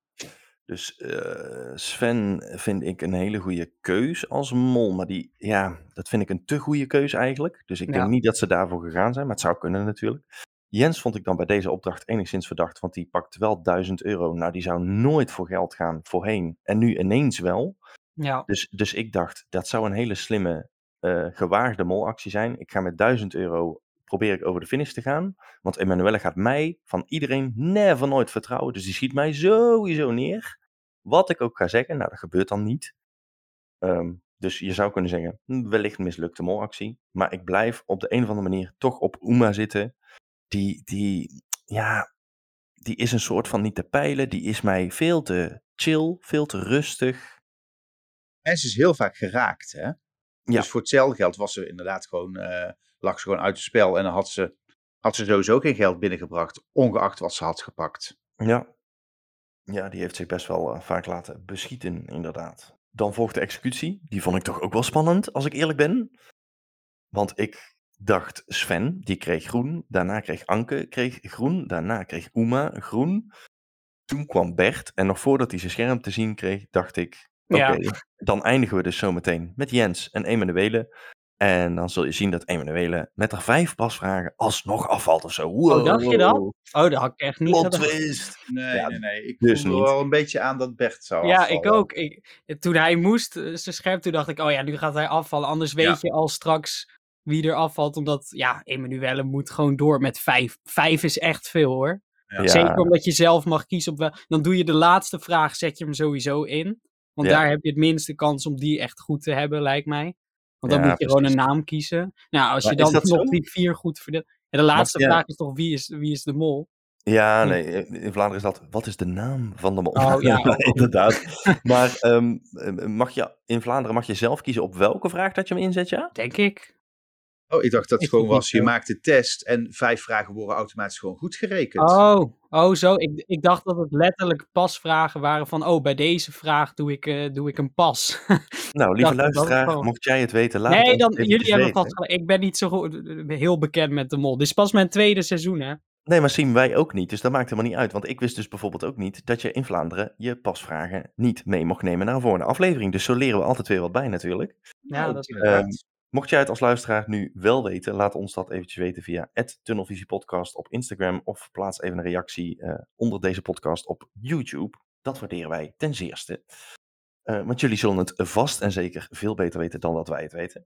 Speaker 3: Dus eh, Sven vind ik een hele goede keus als mol. Maar die, ja, dat vind ik een te goede keus eigenlijk. Dus ik
Speaker 1: Ja.
Speaker 3: denk niet dat ze daarvoor gegaan zijn. Maar het zou kunnen natuurlijk. Jens vond ik dan bij deze opdracht enigszins verdacht. Want die pakt wel 1000 euro. Nou, die zou nooit voor geld gaan voorheen. En nu ineens wel.
Speaker 1: Ja.
Speaker 3: Dus, dus ik dacht, dat zou een hele slimme, eh, gewaagde molactie zijn. Ik ga met 1000 euro, probeer ik over de finish te gaan. Want Emanuelle gaat mij van iedereen never nooit vertrouwen. Dus die schiet mij sowieso neer. Wat ik ook ga zeggen, nou dat gebeurt dan niet. Ehm, dus je zou kunnen zeggen, hm, wellicht mislukte molactie. Maar ik blijf op de een of andere manier toch op Uma zitten. Die, die, ja, die is een soort van niet te peilen. Die is mij veel te chill, veel te rustig.
Speaker 2: En ze is heel vaak geraakt, hè?
Speaker 3: Ja.
Speaker 2: Dus voor hetzelfde geld was ze inderdaad gewoon, eh, lag ze gewoon uit het spel. En dan had ze, had ze sowieso geen geld binnengebracht, ongeacht wat ze had gepakt.
Speaker 3: Ja. Ja, die heeft zich best wel eh, vaak laten beschieten, inderdaad. Dan volgt de executie. Die vond ik toch ook wel spannend, als ik eerlijk ben. Want ik dacht Sven, die kreeg groen. Daarna kreeg Anke kreeg groen. Daarna kreeg Uma groen. Toen kwam Bert. En nog voordat hij zijn scherm te zien kreeg, dacht ik... Oké,
Speaker 1: Ja.
Speaker 3: dan eindigen we dus zometeen met Jens en Emanuele. En dan zul je zien dat Emanuele met haar vijf pasvragen alsnog afvalt of zo.
Speaker 1: Oh, dacht je dat? Oh, dat had ik echt niet
Speaker 3: Plot twist.
Speaker 2: Nee,
Speaker 3: Ja,
Speaker 2: nee, nee. Ik
Speaker 3: dus
Speaker 2: voelde
Speaker 3: niet.
Speaker 2: wel een beetje aan dat Bert zou
Speaker 1: Ja,
Speaker 2: afvallen.
Speaker 1: ik ook. Ik, toen hij moest, eh, zijn scherm, toen dacht ik, oh ja, nu gaat hij afvallen. Anders weet
Speaker 2: Ja.
Speaker 1: je al straks wie er afvalt. Omdat, ja, Emanuelle moet gewoon door met vijf. Vijf is echt veel hoor.
Speaker 2: Ja.
Speaker 1: Zeker omdat je zelf mag kiezen op wel. Dan doe je de laatste vraag, zet je hem sowieso in. Want
Speaker 3: Ja.
Speaker 1: daar heb je het minste kans om die echt goed te hebben, lijkt mij. Want dan
Speaker 3: Ja,
Speaker 1: moet je gewoon een naam kiezen. Nou, als
Speaker 3: Maar
Speaker 1: je dan nog
Speaker 3: zo?
Speaker 1: die vier goed verdeelt. En de laatste vraag is toch wie is, wie is de mol?
Speaker 3: Ja, nee, in Vlaanderen is dat, wat is de naam van de mol?
Speaker 1: Oh, ja, ook.
Speaker 3: inderdaad. Maar ehm, eh, mag je, in Vlaanderen mag je zelf kiezen op welke vraag dat je hem inzet, ja?
Speaker 1: Denk ik.
Speaker 2: Oh, ik dacht dat het gewoon was, je
Speaker 1: zo?
Speaker 2: maakt de test en vijf vragen worden automatisch gewoon goed gerekend.
Speaker 1: Oh, oh zo. Ik, ik dacht dat het letterlijk pasvragen waren van, oh, bij deze vraag doe ik, eh, doe ik een pas.
Speaker 3: Nou, lieve luisteraar,
Speaker 1: gewoon-
Speaker 3: mocht jij het weten, laat het
Speaker 1: nee, dan, jullie hebben
Speaker 3: weten.
Speaker 1: vast. Ik ben niet zo goed, heel bekend met de mol. Dit is pas mijn tweede seizoen, hè?
Speaker 3: Nee, maar zien wij ook niet, dus dat maakt helemaal niet uit. Want ik wist dus bijvoorbeeld ook niet dat je in Vlaanderen je pasvragen niet mee mocht nemen naar een volgende aflevering. Dus zo leren we altijd weer wat bij natuurlijk.
Speaker 1: Ja,
Speaker 2: Oh,
Speaker 1: dat is
Speaker 2: inderdaad.
Speaker 3: Mocht jij het als luisteraar nu wel weten, laat ons dat eventjes weten via @tunnelvisiepodcast op Instagram of plaats even een reactie eh, onder deze podcast op YouTube. Dat waarderen wij ten zeerste. Eh, want jullie zullen het vast en zeker veel beter weten dan dat wij het weten.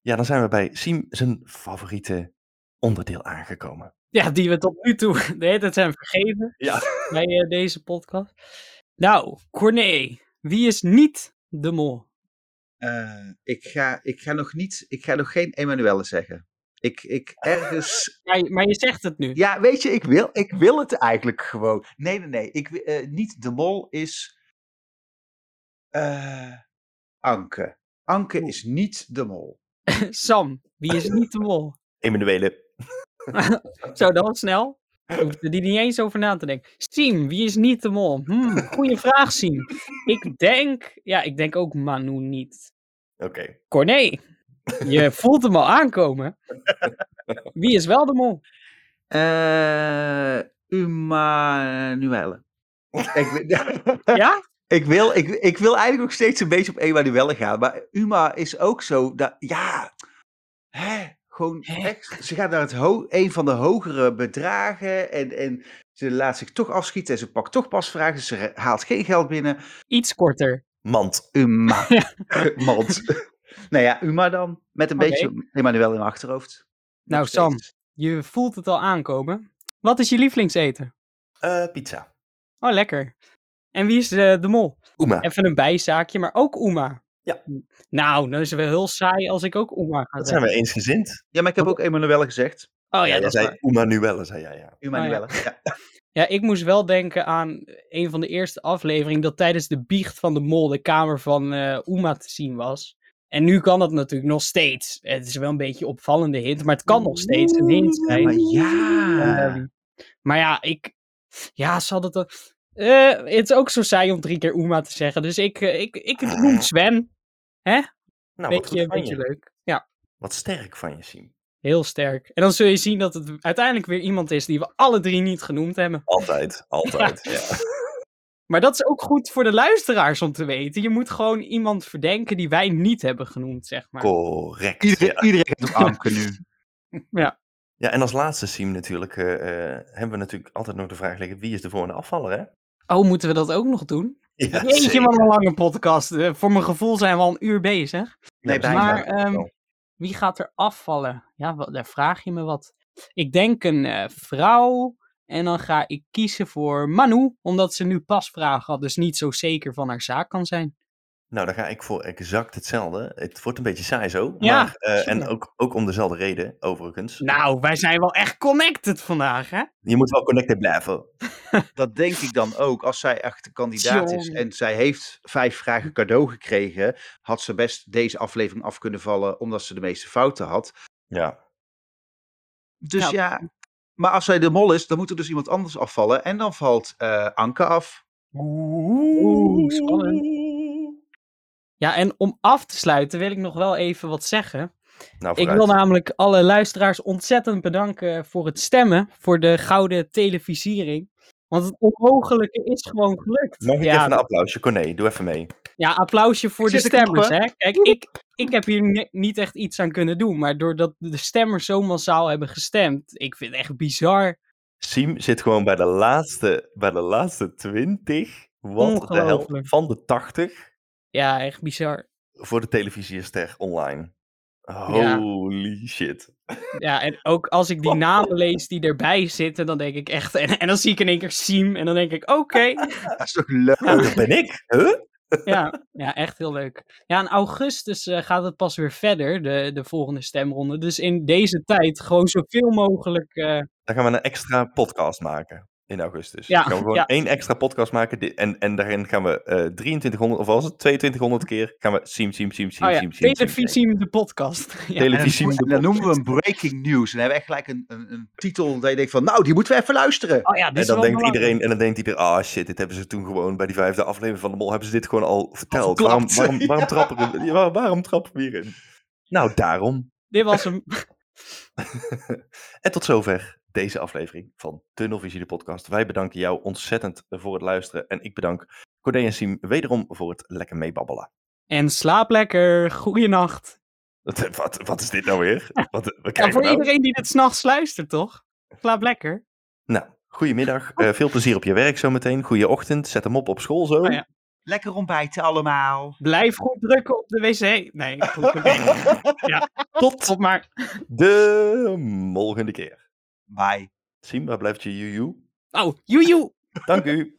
Speaker 3: Ja, dan zijn we bij Siem zijn favoriete onderdeel aangekomen.
Speaker 1: Ja, die we tot nu toe de hele tijd zijn vergeten
Speaker 3: Ja.
Speaker 1: bij eh, deze podcast. Nou, Corné, wie is niet de mol?
Speaker 2: Eh, ik, ga, ik, ga nog niet, ik ga nog geen Emanuelle zeggen. Ik, ik ergens.
Speaker 1: Maar, je- maar je zegt het nu.
Speaker 2: Ja, weet je, ik wil, ik wil het eigenlijk gewoon. Nee, nee, nee. Ik, eh, niet de mol is. eh, Anke. Anke is niet de mol.
Speaker 1: Sam, wie is niet de mol?
Speaker 3: Emanuele.
Speaker 1: Zo, was snel. Ik hoefde die niet eens over na te denken. Siem, wie is niet de mol? Hmm, goeie vraag, Siem. Ik denk, ja, ik denk ook Manu niet.
Speaker 3: Oké.
Speaker 1: Corné, je voelt hem al aankomen. Wie is wel de mol?
Speaker 2: Eh Emanuelle. ik, wi-
Speaker 1: Ja?
Speaker 2: ik, wil, ik, ik wil eigenlijk nog steeds een beetje op Emanuelle gaan. Maar Uma is ook zo. Dat, ja. Hè, gewoon echt. Ze gaat naar het ho een van de hogere bedragen. En, en ze laat zich toch afschieten. En ze pakt toch pasvragen. Ze re- haalt geen geld binnen.
Speaker 1: Iets korter.
Speaker 3: Mand.
Speaker 2: Uma. Mand. nou ja, Uma dan. Met een beetje Emanuelle in mijn achterhoofd.
Speaker 1: Nou,
Speaker 2: Nog
Speaker 1: Sam.
Speaker 2: steeds.
Speaker 1: Je voelt het al aankomen. Wat is je lievelingseten?
Speaker 3: Eh, pizza.
Speaker 1: Oh, lekker. En wie is de, de mol?
Speaker 3: Uma.
Speaker 1: Even een bijzaakje, maar ook Uma.
Speaker 3: Ja.
Speaker 1: Nou, dan is het wel heel saai als ik ook Uma ga
Speaker 3: Dat zijn we eensgezind.
Speaker 2: Ja, maar ik heb ook Emanuelle gezegd.
Speaker 1: Oh ja, dat
Speaker 3: zei
Speaker 1: waar.
Speaker 3: Zei jij, ja.
Speaker 2: Emanuelle. ja.
Speaker 1: Ja, ik moest wel denken aan een van de eerste afleveringen dat tijdens de biecht van de mol de kamer van eh Uma te zien was. En nu kan dat natuurlijk nog steeds. Het is wel een beetje een opvallende hint, maar het kan nog steeds een hint zijn.
Speaker 2: Maar ja.
Speaker 1: Maar ja, ik. Ja, zal het. dan- Eh, het is ook zo saai om drie keer Uma te zeggen. Dus ik, eh, ik, ik noem Sven.
Speaker 3: Nou, wat goed
Speaker 1: beetje,
Speaker 3: van
Speaker 1: beetje
Speaker 3: je.
Speaker 1: leuk. Ja,
Speaker 3: Wat sterk van je, Siem.
Speaker 1: heel sterk. En dan zul je zien dat het uiteindelijk weer iemand is die we alle drie niet genoemd hebben.
Speaker 3: Altijd, altijd. ja.
Speaker 1: Maar dat is ook goed voor de luisteraars om te weten. Je moet gewoon iemand verdenken die wij niet hebben genoemd, zeg maar.
Speaker 3: Correct.
Speaker 2: Iedereen,
Speaker 3: ja.
Speaker 2: iedereen gaat op Anke nu.
Speaker 3: ja, en als laatste, Siem, natuurlijk, eh, eh, hebben we natuurlijk altijd nog de vraag liggen, wie is de volgende afvaller, hè?
Speaker 1: Oh, moeten we dat ook nog doen?
Speaker 3: Ja, zeker.
Speaker 1: wat een lange podcast. Eh, voor mijn gevoel zijn we al een uur bezig.
Speaker 2: Nee, bijna.
Speaker 1: Maar ehm, wie gaat er afvallen? Ja, daar vraag je me wat. Ik denk een eh, vrouw. En dan ga ik kiezen voor Manu, omdat ze nu pasvragen had, dus niet zo zeker van haar zaak kan zijn.
Speaker 3: Nou, dan ga ik voor exact hetzelfde. Het wordt een beetje saai zo.
Speaker 1: Ja,
Speaker 3: maar, eh, en ook, ook om dezelfde reden, overigens.
Speaker 1: Nou, wij zijn wel echt connected vandaag, hè?
Speaker 3: Je moet wel connected blijven.
Speaker 2: Dat denk ik dan ook. Als zij echt de kandidaat is en zij heeft vijf vragen cadeau gekregen, had ze best deze aflevering af kunnen vallen omdat ze de meeste fouten had.
Speaker 3: Ja.
Speaker 2: Dus
Speaker 1: Ja.
Speaker 2: ja, maar als zij de mol is, dan moet er dus iemand anders afvallen. En dan valt eh, Anke af.
Speaker 1: Oeh, spannend. Ja, en om af te sluiten wil ik nog wel even wat zeggen.
Speaker 3: Nou,
Speaker 1: Ik wil namelijk alle luisteraars ontzettend bedanken voor het stemmen. Voor de gouden televisiering. Want het onmogelijke is gewoon gelukt.
Speaker 3: Mag ik
Speaker 1: ja,
Speaker 3: even een applausje? Corné, doe even mee.
Speaker 1: ja, applausje voor de stemmers. Hè? Kijk, ik, ik heb hier ni- niet echt iets aan kunnen doen. Maar doordat de stemmers zo massaal hebben gestemd. Ik vind het echt bizar.
Speaker 3: Siem zit gewoon bij de laatste, bij de laatste 20. Wat de hel
Speaker 1: Ongelooflijk.
Speaker 3: van de 80
Speaker 1: Ja, echt bizar.
Speaker 3: voor de televisiester online.
Speaker 1: Ja.
Speaker 3: Holy shit.
Speaker 1: Ja, en ook als ik die namen lees die erbij zitten, dan denk ik echt... En, en dan zie ik in één keer Siem en dan denk ik, oké.
Speaker 2: Dat is toch leuk?
Speaker 1: Ja.
Speaker 3: Dat ben ik? Huh?
Speaker 1: Ja, ja, echt heel leuk. Ja, in augustus eh, gaat het pas weer verder, de, de volgende stemronde. Dus in deze tijd gewoon zoveel mogelijk... eh,
Speaker 3: Dan gaan we een extra podcast maken in augustus.
Speaker 1: Ja,
Speaker 3: Dan gaan we gewoon
Speaker 1: ja.
Speaker 3: één extra podcast maken. En, en daarin gaan we eh 2300, of was het 2200 keer, gaan we Siem, Siem, Siem, Siem,
Speaker 1: oh ja,
Speaker 3: Siem, Siem,
Speaker 1: televisie de podcast. ja.
Speaker 3: Televisie.
Speaker 2: en dan noemen we hem breaking news. En dan hebben we echt gelijk een, een, een titel dat je denkt van, nou, die moeten we even luisteren.
Speaker 1: Oh ja, dit
Speaker 3: En dan denkt
Speaker 1: belangrijk.
Speaker 3: iedereen, en dan denkt iedereen, ah shit, dit hebben ze toen gewoon bij die vijfde aflevering van de Mol, hebben ze dit gewoon al verteld. Waarom, waarom, waarom,
Speaker 2: Ja.
Speaker 3: trappen we, waar- waarom trappen we hierin? Nou, daarom.
Speaker 1: Dit was hem.
Speaker 3: En tot zover deze aflevering van Tunnelvisie, de podcast. Wij bedanken jou ontzettend voor het luisteren. En ik bedank Corday en Siem wederom voor het lekker meebabbelen.
Speaker 1: En slaap lekker. Goeienacht.
Speaker 3: Wat, wat, wat is dit nou weer? Wat, wat
Speaker 1: Ja,
Speaker 3: krijgen
Speaker 1: voor
Speaker 3: nou?
Speaker 1: iedereen die dit s'nachts luistert, toch? Slaap lekker.
Speaker 3: Nou, goedemiddag. Eh veel plezier op je werk zometeen. Goeie ochtend. Zet hem op op school zo.
Speaker 1: Oh ja.
Speaker 2: Lekker ontbijten allemaal.
Speaker 1: Blijf goed drukken op de wc. Nee, goed. Ja,
Speaker 3: Tot
Speaker 1: tot maar.
Speaker 3: de volgende keer.
Speaker 2: Bye.
Speaker 3: Siem, waar blijft je juju?
Speaker 1: Oh, joejoe.
Speaker 3: Dank u.